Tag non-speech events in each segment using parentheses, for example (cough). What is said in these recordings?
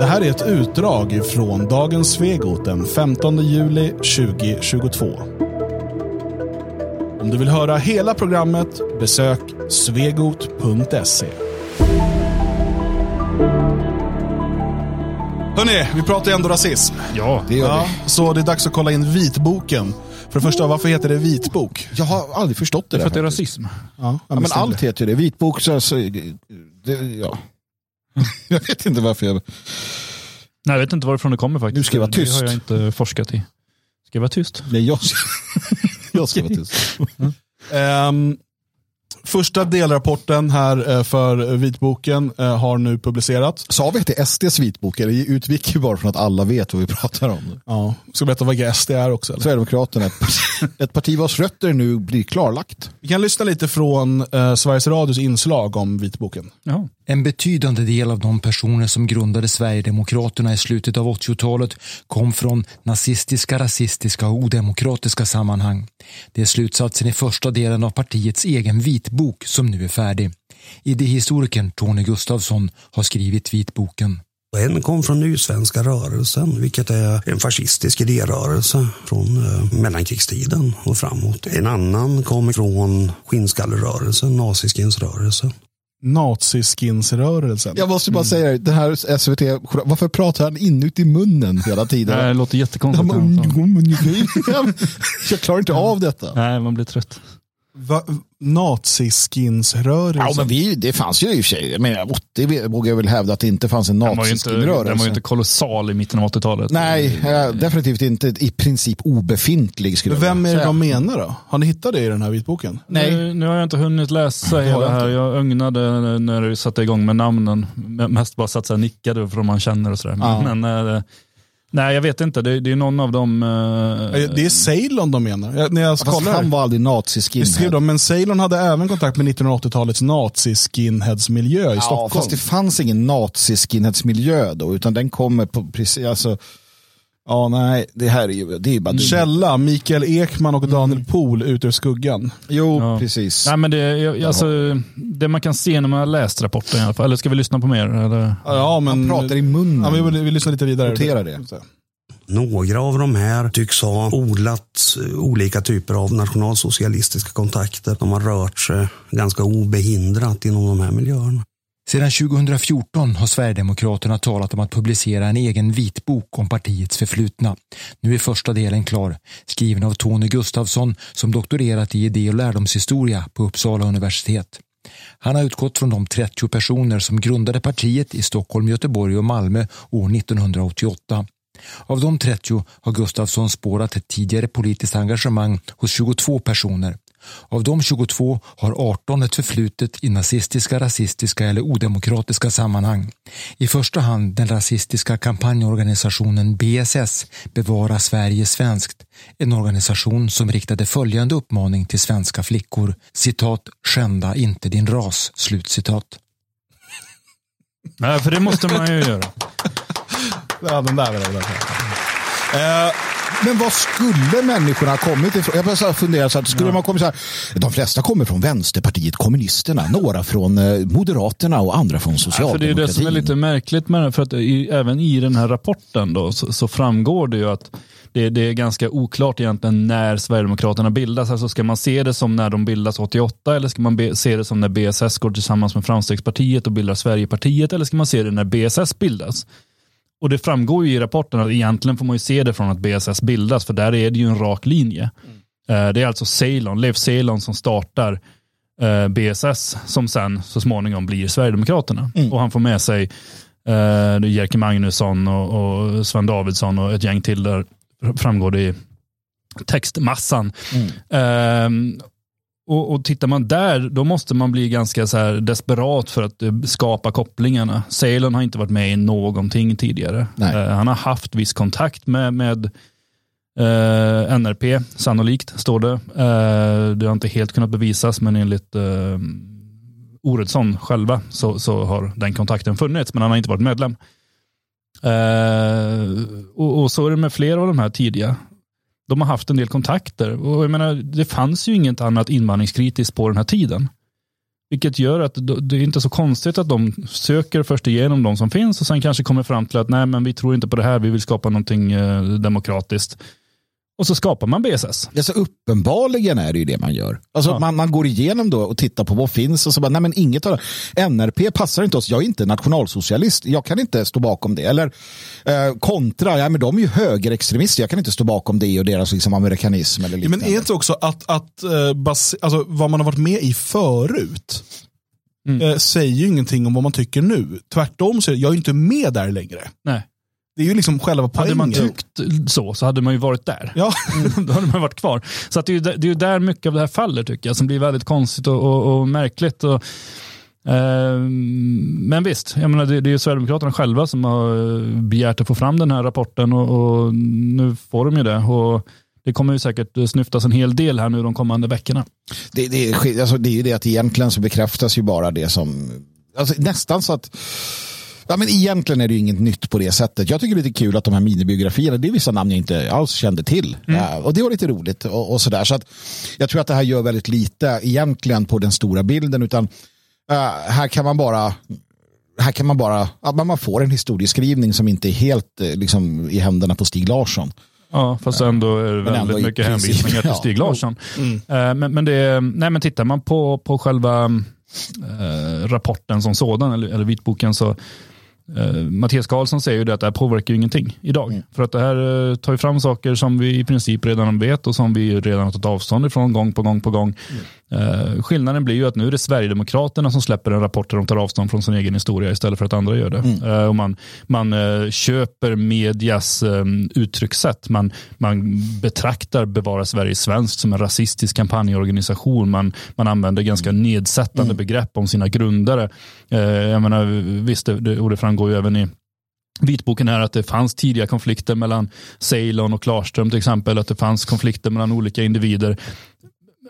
Det här är ett utdrag från dagens Svegot den 15 juli 2022. Om du vill höra hela programmet, besök svegot.se. Hörni, vi pratar ju ändå rasism. Ja, Det gör Ja, vi. så det är dags att kolla in vitboken. För det första, varför heter det vitbok? Jag har aldrig förstått det för att det är rasism. Ja, Ja, men allt heter ju det. Vitbok, så, så det, ja. (laughs) Jag vet inte varför jag... Nej, jag vet inte varifrån det kommer faktiskt. Du ska vara Det tyst. har jag inte forskat i. Ska jag vara tyst? Nej, jag, (laughs) jag ska vara tyst. Ehm, första delrapporten här eh, för vitboken eh, har nu publicerats. Sa vi att det är SDs vitbok? Eller utgick ju bara från att alla vet vad vi (laughs) pratar om. Ja, ska berätta vad SD är också? Eller? Sverigedemokraterna, ett parti, (laughs) ett parti vars rötter nu blir klarlagt. Vi kan lyssna lite från eh, Sveriges Radios inslag om vitboken. Ja. En betydande del av de personer som grundade Sverigedemokraterna i slutet av 80-talet kom från nazistiska, rasistiska och odemokratiska sammanhang. Det är slutsatsen i första delen av partiets egen vitbok som nu är färdig. Idéhistorikern Tony Gustafsson har skrivit vitboken. En kom från Nysvenska rörelsen, vilket är en fascistisk idérörelse från eh, mellankrigstiden och framåt. En annan kom från skinnskallerörelsen, naziskinsrörelsen. Naziskinsrörelsen. Jag måste bara säga det här SVT, varför pratar han inuti munnen hela tiden? Nej, det låter Ja, jättekonstigt. (laughs) Jag klarar inte av detta. Nej, man blir trött. Naziskinsrörelsen. Ja, men vi, det fanns ju i och för sig. Jag menar, 80 vågar jag väl hävda att det inte fanns en inte, den var ju naziskinrörelse. inte kolossal i mitten av 80-talet. Nej, eh, definitivt inte i princip obefintlig skulle Men jag vem är det säga. de menar då? Har ni hittat det i den här vitboken? Nej. Nu, nu har jag inte hunnit läsa hela jag här. Jag ögnade när du satte igång med namnen. Mest bara satt och nickade för om man känner och sådär. Ja. Men, eh, nej, jag vet inte. Det, det är någon av dem. Eh, Det är Ceylon de menar. Jag, när jag Fast kollar han var aldrig naziskinhead. men Ceylon hade även kontakt med 1980-talets naziskinheadsmiljö i Ja, Stockholm. fast det fanns ingen naziskinheadsmiljö då, utan den kommer på precis, alltså, ja nej, det här är ju, det är bara dumt. Källa, Mikael Ekman och Daniel Pohl ut ur skuggan. Jo, Ja. precis. Nej, men det, jag, alltså, det man kan se när man har läst rapporten i alla fall. Eller ska vi lyssna på mer? Eller? Ja, men, Han pratar i munnen. ja, men vi, vi lyssnar lite vidare. Notera det. Några av de här tycks ha odlat eh, olika typer av nationalsocialistiska kontakter. De har rört sig ganska obehindrat inom de här miljöerna. Sedan 2014 har Sverigedemokraterna talat om att publicera en egen vitbok om partiets förflutna. Nu är första delen klar, skriven av Tony Gustafsson som doktorerat i idé och lärdomshistoria på Uppsala universitet. Han har utgått från de 30 personer som grundade partiet i Stockholm, Göteborg och Malmö år 1988. Av de 30 har Gustafsson spårat ett tidigare politiskt engagemang hos 22 personer. Av de 22 har 18 ett förflutet i nazistiska, rasistiska eller odemokratiska sammanhang. I första hand den rasistiska kampanjorganisationen BSS, Bevara Sverige svenskt, en organisation som riktade följande uppmaning till svenska flickor, citat, skända inte din ras, slutcitat. Nej, för det måste man ju göra. Ja, den där var det. Men vad skulle människorna ha kommit ifrån? Jag bara funderar så att skulle de ha kommit så här, de flesta kommer från Vänsterpartiet kommunisterna, några från eh, Moderaterna och andra från Ja, för Socialdemokratin. det är det som är lite märkligt med det. För att i, även i den här rapporten då, så, så framgår det ju att det, det är ganska oklart egentligen när Sverigedemokraterna bildas. Alltså ska man se det som när de bildas 88 eller ska man be, se det som när BSS går tillsammans med Framstegspartiet och bildar Sverigepartiet eller ska man se det när BSS bildas? Och det framgår ju i rapporten att egentligen får man ju se det från att BSS bildas för där är det ju en rak linje. Eh, Det är alltså Ceylon, Leif Ceylon som startar eh, BSS som sen så småningom blir Sverigedemokraterna. Och han får med sig eh, Jerker Magnusson och, och Sven Davidsson och ett gäng till där framgår det i textmassan. Ehm, och, och tittar man där, då måste man bli ganska så här desperat för att eh, skapa kopplingarna. Ceylon har inte varit med i någonting tidigare. Nej. Eh, han har haft viss kontakt med, med eh, NRP, sannolikt, står det. Eh, det har inte helt kunnat bevisas, men enligt eh, Oredsson själva så, så har den kontakten funnits, men han har inte varit medlem. Eh, och, och så är det med flera av de här tidiga. De har haft en del kontakter. Och jag menar, det fanns ju inget annat invandringskritiskt på den här tiden. Vilket gör att det är inte så konstigt att de söker först igenom de som finns och sen kanske kommer fram till att nej men vi tror inte på det här, vi vill skapa någonting eh, demokratiskt. Och så skapar man BSS. Ja, så uppenbarligen är det ju det man gör. Alltså, Ja. man, man går igenom då och tittar på vad finns och så bara, nej men inget av det. NRP passar inte oss, jag är inte nationalsocialist, jag kan inte stå bakom det. Eller eh, kontra, ja men de är ju högerextremister, jag kan inte stå bakom det och deras liksom, amerikanism eller Ja, liknande. men är det inte också att, att eh, base, alltså, vad man har varit med i förut Mm. eh, säger ju ingenting om vad man tycker nu. Tvärtom så är jag är inte med där längre. Nej. Det är ju liksom själva Hade poängen. man tyckt så så hade man ju varit där. Ja, (laughs) Då hade man varit kvar. Så att det, är ju där, det är ju där mycket av det här faller tycker jag, som blir väldigt konstigt och, och, och märkligt. Och, eh, men visst, jag menar, det, det är ju Sverigedemokraterna själva som har eh, begärt att få fram den här rapporten och, och nu får de ju det. Och det kommer ju säkert snyftas en hel del här nu de kommande veckorna. Det, det, alltså, det är ju det att egentligen så bekräftas ju bara det som, alltså, nästan så att Ja, men egentligen är det ju inget nytt på det sättet. Jag tycker det är lite kul att de här minibiografierna, det är vissa namn jag inte alls kände till. Ja, och det var lite roligt och, och sådär. Så att jag tror att det här gör väldigt lite egentligen på den stora bilden, utan eh, här kan man bara här kan man bara, ja, men man får en historieskrivning som inte är helt eh, liksom, i händerna på Stig Larsson. Ja, fast ändå är det ändå väldigt i mycket princip, hänvisningar till ja. Stig Larsson. Eh, Men, men, det, nej, men tittar man på, på själva eh, rapporten som sådan, eller, eller vitboken, så eh, Mattias Karlsson säger ju det att det här påverkar ju ingenting idag. För att det här eh, tar ju fram saker som vi i princip redan vet och som vi redan har tagit avstånd ifrån gång på gång på gång. Eh, skillnaden blir ju att nu är det Sverigedemokraterna som släpper en rapport där de tar avstånd från sin egen historia istället för att andra gör det. Eh, och man man köper medias eh, uttryckssätt. Man, man betraktar Bevara Sverige svenskt som en rasistisk kampanjorganisation. Man, man använder ganska nedsättande begrepp om sina grundare. Jag menar, visst, det, det, och det framgår ju även i vitboken här att det fanns tidiga konflikter mellan Ceylon och Klarström till exempel, att det fanns konflikter mellan olika individer.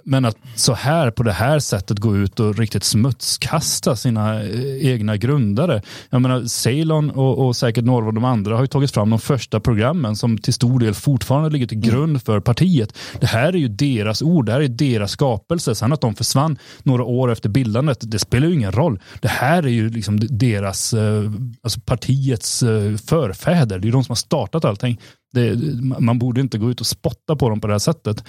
Men att så här på det här sättet gå ut och riktigt smutskasta sina eh, egna grundare. Jag menar Ceylon och, och säkert några av de andra har ju tagit fram de första programmen som till stor del fortfarande ligger till grund för partiet. Det här är ju deras ord, det här är deras skapelse. Sen att de försvann några år efter bildandet, det spelar ju ingen roll. Det här är ju liksom deras, eh, alltså partiets eh, förfäder. Det är de som har startat allting. Det, man borde inte gå ut och spotta på dem på det här sättet.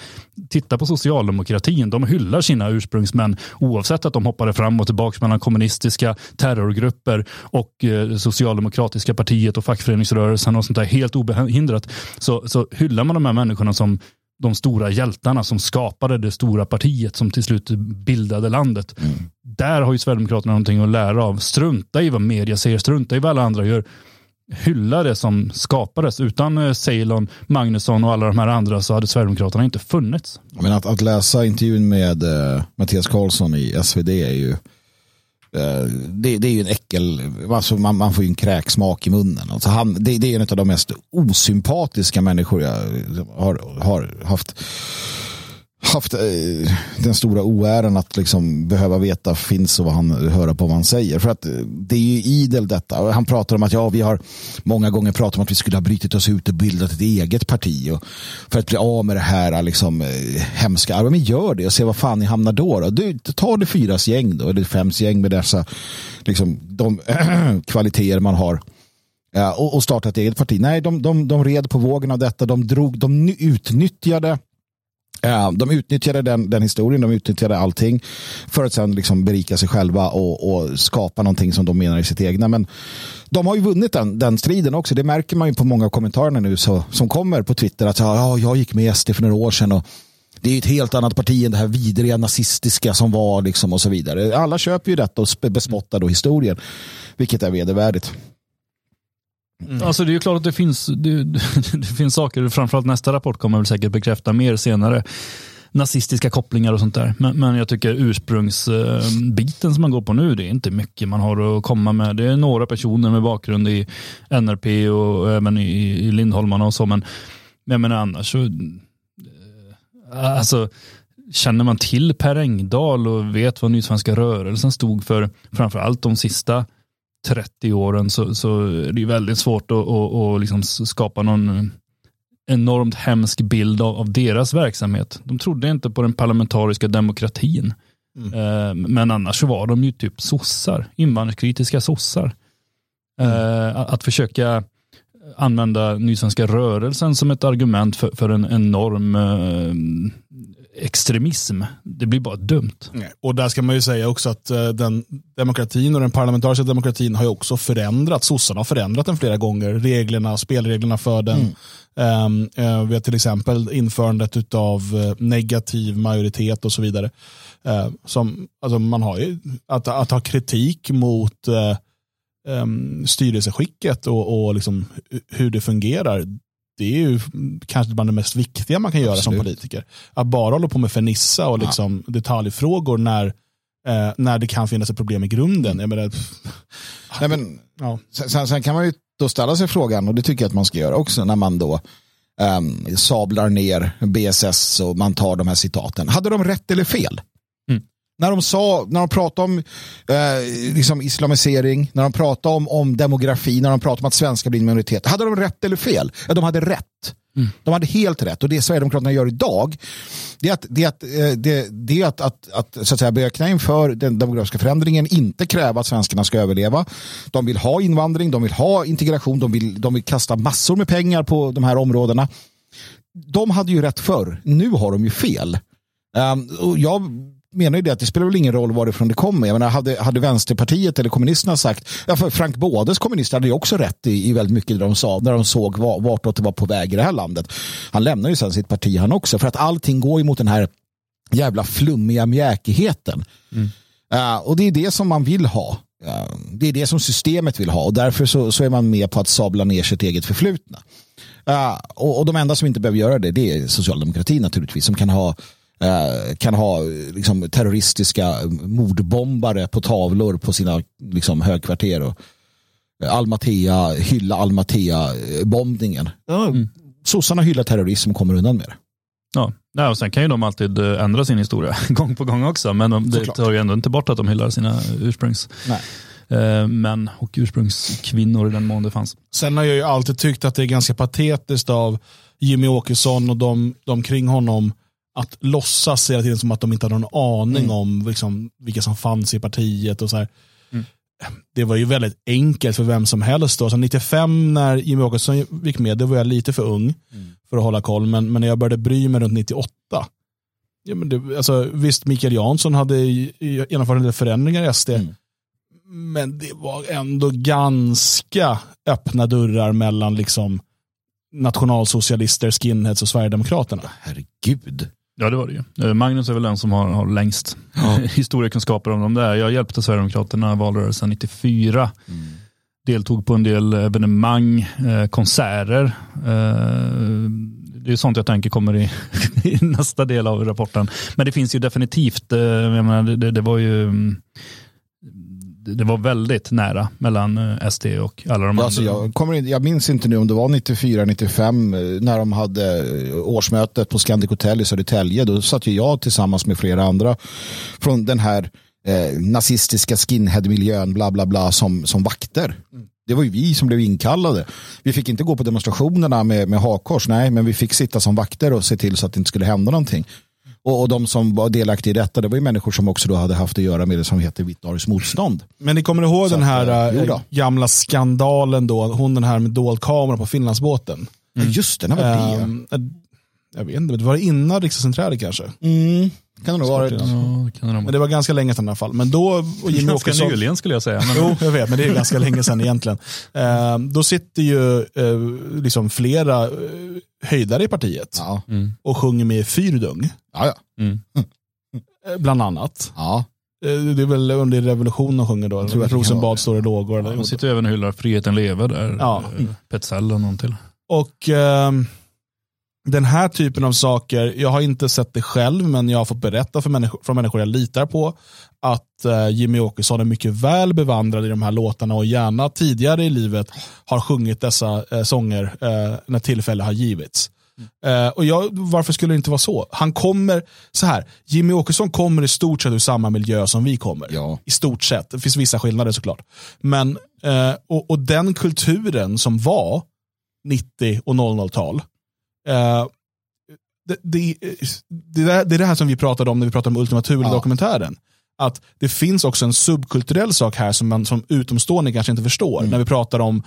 Titta på socialdemokratin. De hyllar sina ursprungsmän oavsett att de hoppade fram och tillbaka mellan kommunistiska terrorgrupper och eh, socialdemokratiska partiet och fackföreningsrörelsen och sånt där helt obehindrat. Så, så hyllar man de här människorna som de stora hjältarna som skapade det stora partiet som till slut bildade landet. Där har ju Sverigedemokraterna någonting att lära av. Strunta i vad media säger, strunta i vad alla andra gör hylla det som skapades. Utan eh, Ceylon, Magnusson och alla de här andra så hade Sverigedemokraterna inte funnits. Men att, att läsa intervjun med uh, Mattias Karlsson i SvD är ju eh, det, det är ju en äckel, alltså man, man får ju en kräksmak i munnen. Alltså han, det, det är en av de mest osympatiska människor jag liksom, har, har haft haft eh, den stora oäran att liksom behöva veta finns och vad han höra på vad han säger. För att eh, det är ju idel detta. Han pratar om att ja, vi har många gånger pratat om att vi skulle ha brutit oss ut och bildat ett eget parti. Och för att bli av med det här eh, liksom, hemska. Ja, men gör det och se vad fan ni hamnar då. då. Du, ta det fyras gäng då, eller fems gäng med dessa liksom, de (clears throat) kvaliteter man har. Ja, och, och starta ett eget parti. Nej, de, de, de red på vågen av detta. De, drog, de utnyttjade Eh, de utnyttjade den, den historien, de utnyttjade allting för att sen liksom berika sig själva och, och skapa någonting som de menar är sitt egna. Men de har ju vunnit den, den striden också. Det märker man ju på många av kommentarerna nu så, som kommer på Twitter. Att ja, jag gick med SD för några år sedan och det är ett helt annat parti än det här vidriga nazistiska som var liksom och så vidare. Alla köper ju detta och bespottar då historien, vilket är vedervärdigt. Mm. Alltså det är ju klart att det finns, det, (laughs) det finns saker, framförallt nästa rapport kommer väl säkert bekräfta mer senare nazistiska kopplingar och sånt där. Men, men jag tycker ursprungsbiten som man går på nu, det är inte mycket man har att komma med. Det är några personer med bakgrund i NRP och även i, i Lindholmarna och så, men jag menar annars så, eh, alltså känner man till Per Engdahl och vet vad Nysvenska rörelsen stod för, framförallt de sista 30 åren så, så är det ju väldigt svårt att, att, att liksom skapa någon enormt hemsk bild av, av deras verksamhet. De trodde inte på den parlamentariska demokratin. Eh, men annars så var de ju typ sossar, invandringskritiska sossar. Eh, att, att försöka använda Nysvenska rörelsen som ett argument för, för en enorm eh, extremism. Det blir bara dumt. Nej. Och där ska man ju säga också att eh, den demokratin och den parlamentariska demokratin har ju också förändrats. Sossarna har förändrat den flera gånger. Reglerna, spelreglerna för den. Ehm, eh, vi har till exempel införandet av negativ majoritet och så vidare. Eh, som, alltså man har ju, att, att ha kritik mot eh, um, styrelseskicket och, och liksom hur det fungerar, det är ju kanske bland det mest viktiga man kan göra Absolut. som politiker. Att bara hålla på med fernissa och liksom detaljfrågor när, eh, när det kan finnas ett problem i grunden. Jag menar, Nej, men, ja. sen, sen, sen kan man ju då ställa sig frågan, och det tycker jag att man ska göra också, när man då um, sablar ner BSS och man tar de här citaten. Hade de rätt eller fel? Mm. När de, sa, när de pratade om eh, liksom islamisering, när de pratade om, om demografi, när de pratade om att svenskar blir en minoritet. Hade de rätt eller fel? Ja, de hade rätt. De hade helt rätt. Och det Sverigedemokraterna gör idag, det är att, det är att, eh, det, det är att, att, att, så att säga, böja knä inför den demografiska förändringen, inte kräva att svenskarna ska överleva. De vill ha invandring, de vill ha integration, de vill, de vill kasta massor med pengar på de här områdena. De hade ju rätt förr, nu har de ju fel. Um, och jag menar ju det att det spelar väl ingen roll varifrån det kommer. Jag menar, hade, hade Vänsterpartiet eller kommunisterna sagt, ja, för Frank Bådes kommunister hade ju också rätt i, i väldigt mycket det de sa, när de såg var, vartåt det var på väg i det här landet. Han lämnar ju sen sitt parti han också, för att allting går emot den här jävla flummiga mjäkigheten. Uh, och det är det som man vill ha. Uh, det är det som systemet vill ha och därför så, så är man med på att sabla ner sitt eget förflutna. Uh, och, och de enda som inte behöver göra det, det är socialdemokratin naturligtvis, som kan ha kan ha liksom, terroristiska mordbombare på tavlor på sina liksom, högkvarter och eh, Almatea, hylla Almatea-bombningen. Ja, Sossarna hyllar terrorism och kommer undan med det. Ja. Ja, och sen kan ju de alltid eh, ändra sin historia (laughs) gång på gång också, men de, det tar ju ändå inte bort att de hyllar sina ursprungs Nej. eh, män och ursprungskvinnor i den mån det fanns. Sen har jag ju alltid tyckt att det är ganska patetiskt av Jimmy Åkesson och de, de kring honom att låtsas hela tiden som att de inte har någon aning om liksom, vilka som fanns i partiet och så här. Det var ju väldigt enkelt för vem som helst. Då. Så 95 när Jimmy Åkesson gick med, det var jag lite för ung för att hålla koll. Men, men när jag började bry mig runt 98, ja, men det, alltså, visst Mikael Jansson hade genomfört en del förändringar i SD, men det var ändå ganska öppna dörrar mellan liksom nationalsocialister, skinheads och Sverigedemokraterna. Herregud. Ja, det var det ju. Eh, Magnus är väl den som har, har längst (laughs) historiekunskaper om de där. Jag hjälpte Sverigedemokraterna i valrörelsen 94. Deltog på en del evenemang, eh, konserter. Eh, det är sånt jag tänker kommer i, (laughs) i nästa del av rapporten. Men det finns ju definitivt, jag menar, det, det, det var ju mm, det var väldigt nära mellan eh, SD och alla de Alltså andra. jag, kommer in, jag minns inte nu om det var 94, 95 eh, när de hade eh, årsmötet på Scandic Hotel i Södertälje. Då satt ju jag tillsammans med flera andra från den här eh, nazistiska skinhead-miljön bla bla bla som, som vakter. Det var ju vi som blev inkallade. Vi fick inte gå på demonstrationerna med, med hakkors, nej, men vi fick sitta som vakter och se till så att det inte skulle hända någonting. Och, och de som var delaktiga i detta, det var ju människor som också då hade haft att göra med det som heter Vitt motstånd. Men ni kommer ihåg Så den att, här jo äh, gamla skandalen då, hon den här med dold kamera på Finlandsbåten. Ja, Just det, när var det? Äh, jag vet inte, det var innan riksdagsinträdet kanske. Mm, kan det nog vara. Ja, det kan det nog Men det var ganska länge sedan i alla fall. Men då, och Jimmy Ganska Åkesson, nyligen skulle jag säga. Men, Jo, jag vet, men det är ganska länge sedan egentligen. Eh, då sitter ju eh, liksom flera eh, höjdare i partiet Ja, och sjunger med Fyrdung, ja. ja. eh, bland annat. ja. Eh, det är väl under revolutionen de sjunger då, Rosenbad står i lågor. Eller, De sitter ju även och hyllar Friheten lever där. Ja. Ja. Petzell och någon till. Och ehm, den här typen av saker, jag har inte sett det själv, men jag har fått berätta för människor, från människor jag litar på att eh, Jimmy Åkesson är mycket väl bevandrad i de här låtarna och gärna tidigare i livet har sjungit dessa eh, sånger eh, när tillfälle har givits. Eh, och jag, varför skulle det inte vara så? Han kommer, så här, Jimmy Åkesson kommer i stort sett ur samma miljö som vi kommer. Ja. I stort sett, det finns vissa skillnader såklart. Men, eh, och, och den kulturen som var 90 och 00-tal, eh, det, det, det, är det här som vi pratade om när vi pratade om Ultima Thule-dokumentären. Att det finns också en subkulturell sak här som man som utomstående kanske inte förstår. Mm. När vi pratar om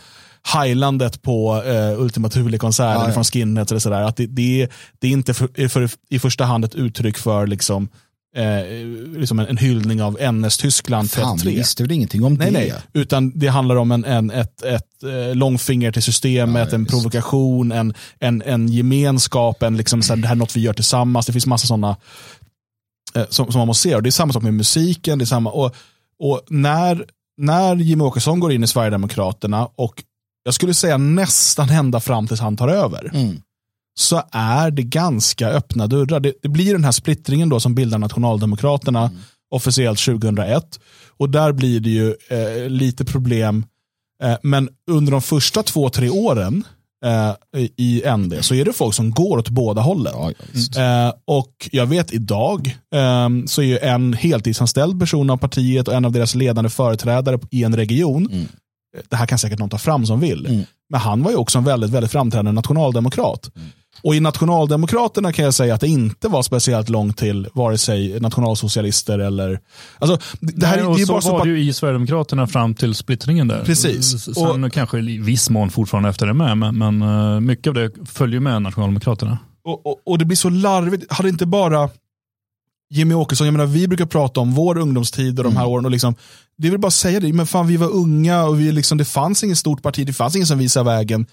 heilandet på eh, Ultima Thule-konserten Ja, ja. från Skinheads. Eller sådär. Att det, det, är- det är inte för, för, i första hand ett uttryck för liksom, eh, liksom en, en hyllning av NS-Tyskland Fan, vi 33. visste väl ingenting om Nej, det. nej. Utan det handlar om en, en, ett, ett eh, långfinger till systemet, Ja, en provokation, en, en, en gemenskap, en liksom, så här, det här är något vi gör tillsammans. Det finns massa sådana eh, som, som man måste se. Och det är samma sak med musiken. Det är samma, och, och när, när Jimmie Åkesson går in i Sverigedemokraterna och jag skulle säga nästan ända fram tills han tar över Mm. Så är det ganska öppna dörrar. Det, det blir den här splittringen då som bildar Nationaldemokraterna officiellt 2001. Och där blir det ju eh, lite problem. Eh, men under de första två, tre åren eh, i- ND så är det folk som går åt båda hållen. Ja. Eh, och jag vet idag eh, så är ju en heltidsanställd person av partiet och en av deras ledande företrädare i en region. Mm. Eh, Det här kan säkert någon ta fram som vill. Mm. Men han var ju också en väldigt, väldigt framträdande nationaldemokrat. Mm. Och i Nationaldemokraterna kan jag säga att det inte var speciellt långt till vare sig nationalsocialister eller... Alltså, det här Nej, och det är så bara så var pa- det ju i Sverigedemokraterna fram till splittringen där. Precis. Sen Och- kanske i viss mån fortfarande efter det med, men, men eh, mycket av det följer med Nationaldemokraterna. och, och, och det blir så larvigt. Hade inte bara Jimmy Åkesson, jag menar vi brukar prata om vår ungdomstid och de här åren. Och liksom, det väl bara säga det, men fan vi var unga och vi liksom, det fanns inget stort parti, det fanns ingen som visade vägen.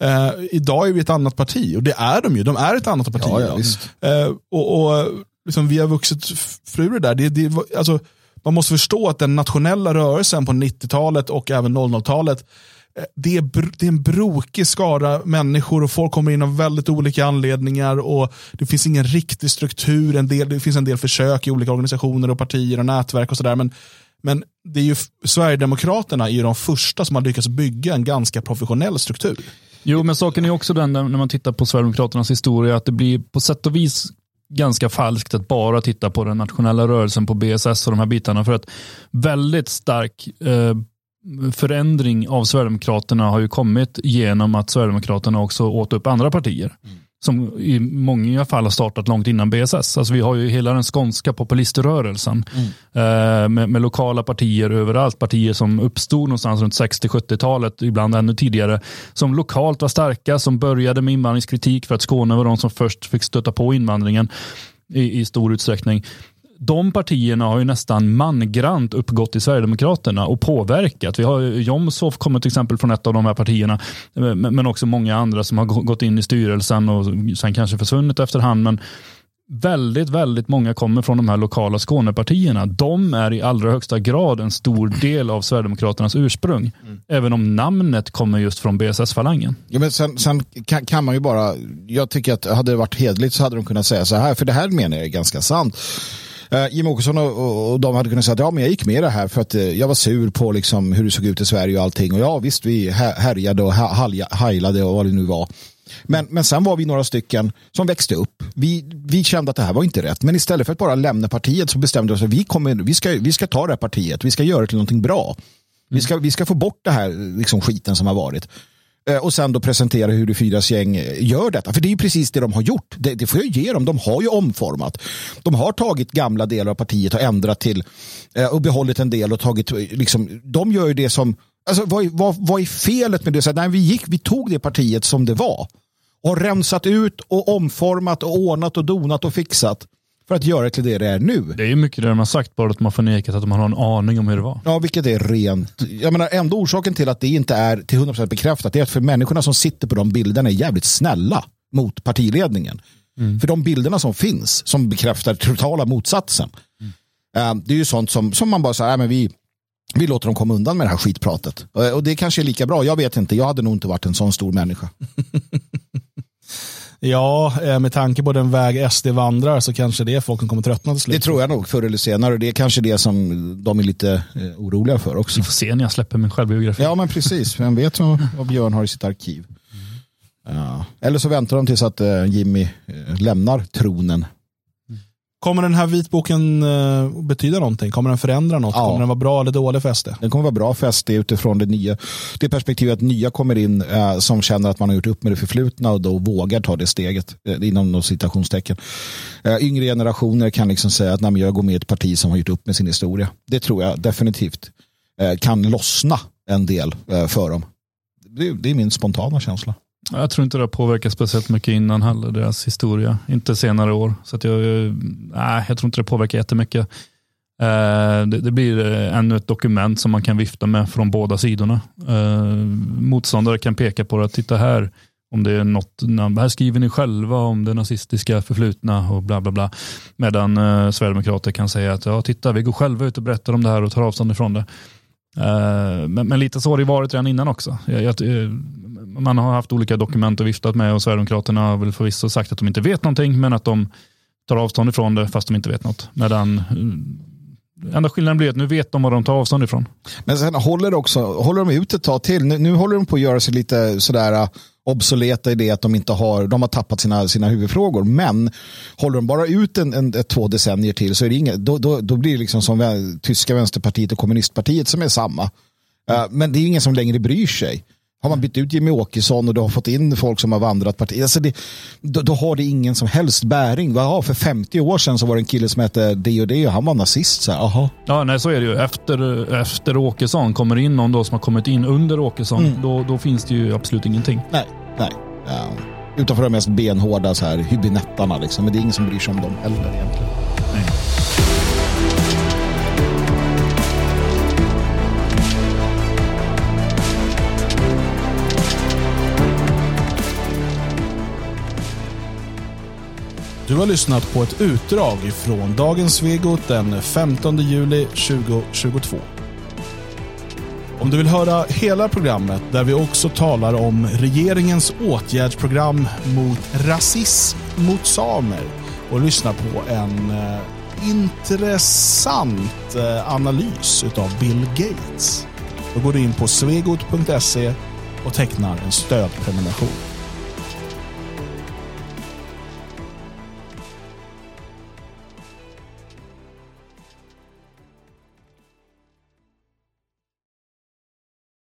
Eh, idag är vi ett annat parti och det är de ju, de är ett annat parti. Ja, ja. Eh, och och liksom, vi har vuxit ur det där. Det, det, alltså, man måste förstå att den nationella rörelsen på 90-talet och även 00-talet eh, det är, det är en brokig skara människor och folk kommer in av väldigt olika anledningar och det finns ingen riktig struktur. En del, det finns en del försök i olika organisationer och partier och nätverk och sådär. Men, men det är ju, Sverigedemokraterna är ju de första som har lyckats bygga en ganska professionell struktur. Jo, men saken är också den när man tittar på Sverigedemokraternas historia att det blir på sätt och vis ganska falskt att bara titta på den nationella rörelsen på BSS och de här bitarna. För att väldigt stark eh, förändring av Sverigedemokraterna har ju kommit genom att Sverigedemokraterna också åt upp andra partier. Mm. Som i många fall har startat långt innan BSS. Alltså vi har ju hela den skånska populiströrelsen. Eh, med, med lokala partier överallt. Partier som uppstod någonstans runt 60-70-talet, ibland ännu tidigare. Som lokalt var starka, som började med invandringskritik för att Skåne var de som först fick stöta på invandringen i, i stor utsträckning. De partierna har ju nästan mangrant uppgått i Sverigedemokraterna och påverkat. Vi har Jomshof kommer till exempel från ett av de här partierna, men men också många andra som har gå- gått in i styrelsen och sen kanske försvunnit efterhand. Men väldigt, väldigt många kommer från de här lokala Skånepartierna. De är i allra högsta grad en stor del av Sverigedemokraternas ursprung. Även om namnet kommer just från BSS-falangen. Ja, men sen sen kan, kan man ju bara, jag tycker att hade det varit hedligt så hade de kunnat säga så här, för det här menar jag är ganska sant. Eh, uh, Jimmie Åkesson och, och, och de hade kunnat säga att ja, men jag gick med i det här för att eh, jag var sur på liksom, hur det såg ut i Sverige och allting. Och ja, visst, vi härjade och hajlade och vad det nu var. Men, men sen var vi några stycken som växte upp. Vi, vi kände att det här var inte rätt. Men istället för att bara lämna partiet så bestämde vi oss att vi, kommer, vi, ska, vi ska ta det här partiet. Vi ska göra det till någonting bra. Vi, ska, vi ska få bort det här liksom, skiten som har varit. Eh, och sen då presentera hur det fyras gäng eh, gör detta. För det är ju precis det de har gjort. Det, det får jag ge dem. De har ju omformat. De har tagit gamla delar av partiet och ändrat till eh, och behållit en del och tagit, eh, liksom, de gör ju det som, alltså vad, är- vad, vad är felet med det? Så nej, vi, gick, vi tog det partiet som det var och rensat ut och omformat och ordnat och donat och fixat för att göra det till det det är nu. Det är ju mycket det de har sagt, bara att har förnekat att de har en aning om hur det var. Ja, vilket är rent. Jag menar, ändå orsaken till att det inte är till 100% bekräftat är att för människorna som sitter på de bilderna är jävligt snälla mot partiledningen. För de bilderna som finns som bekräftar totala motsatsen. eh, det är ju sånt som, som man bara säger, men vi, vi låter dem komma undan med det här skitpratet. Och, och det kanske är lika bra, jag vet inte. Jag hade nog inte varit en sån stor människa. (laughs) Ja, eh, med tanke på den väg SD vandrar så kanske det är folk som kommer tröttna till slut. Det tror jag nog förr eller senare. Det är kanske det som de är lite eh, oroliga för också. Vi får se när jag släpper min självbiografi. Ja, men precis. Vem vet vad, Björn har i sitt arkiv. Ja. Eller så väntar de tills att eh, Jimmy lämnar tronen. Kommer den här vitboken uh, betyda någonting? Kommer den förändra något? Ja. Kommer den vara bra eller dålig för SD? Den kommer vara bra för SD utifrån det nya. Det perspektivet att nya kommer in uh, som känner att man har gjort upp med det förflutna och då vågar ta det steget uh, inom någon citationstecken. Uh, yngre generationer kan liksom säga att jag går med i ett parti som har gjort upp med sin historia. Det tror jag definitivt kan lossna en del för dem. Det, det är min spontana känsla. Jag tror inte det har påverkat speciellt mycket innan heller, deras historia. Inte senare år. Så att jag, nej, jag tror inte det påverkar jättemycket. Eh, det, det blir eh, ännu ett dokument som man kan vifta med från båda sidorna. Eh, motståndare kan peka på det. titta här, om det är något, här skriver ni själva om det nazistiska förflutna och bla bla bla. Medan eh, Sverigedemokrater kan säga att ja, titta, vi går själva ut och berättar om det här och tar avstånd ifrån det. Eh, men, men, lite så har det varit redan innan också. Jag, jag, eh, man har haft olika dokument och viftat med och Sverigedemokraterna har väl förvisso sagt att de inte vet någonting men att de tar avstånd ifrån det fast de inte vet något. Medan eh, enda skillnaden blir att nu vet de vad de tar avstånd ifrån. Men sen håller, också, håller de ut ett tag till. Nu, nu håller de på att göra sig lite sådär eh, obsoleta i det att de inte har, de har tappat sina, sina huvudfrågor. Men håller de bara ut en, en, ett, två decennier till så är det inget, då, då, då blir det liksom som tyska vänsterpartiet och kommunistpartiet som är samma. Uh, men det är ingen som längre bryr sig. Har man bytt ut Jimmy Åkesson och du har fått in folk som har vandrat partiet, alltså det, då, då, har det ingen som helst bäring. Ja, för 50 år sedan så var det en kille som hette det och det och han var nazist. Så här, aha. Ja, nej, så är det ju. Efter, efter Åkesson kommer in någon då som har kommit in under Åkesson, mm. då, då finns det ju absolut ingenting. Nej, nej. Ja. Utanför de mest benhårda så här hybinettarna liksom, men det är ingen som bryr sig om dem heller egentligen. Nej. Du har lyssnat på ett utdrag från dagens Svegot den 15 juli 2022. Om du vill höra hela programmet där vi också talar om regeringens åtgärdsprogram mot rasism mot samer och lyssna på en eh, intressant eh, analys av Bill Gates. Då går du in på svegot.se och tecknar en stödprenumeration.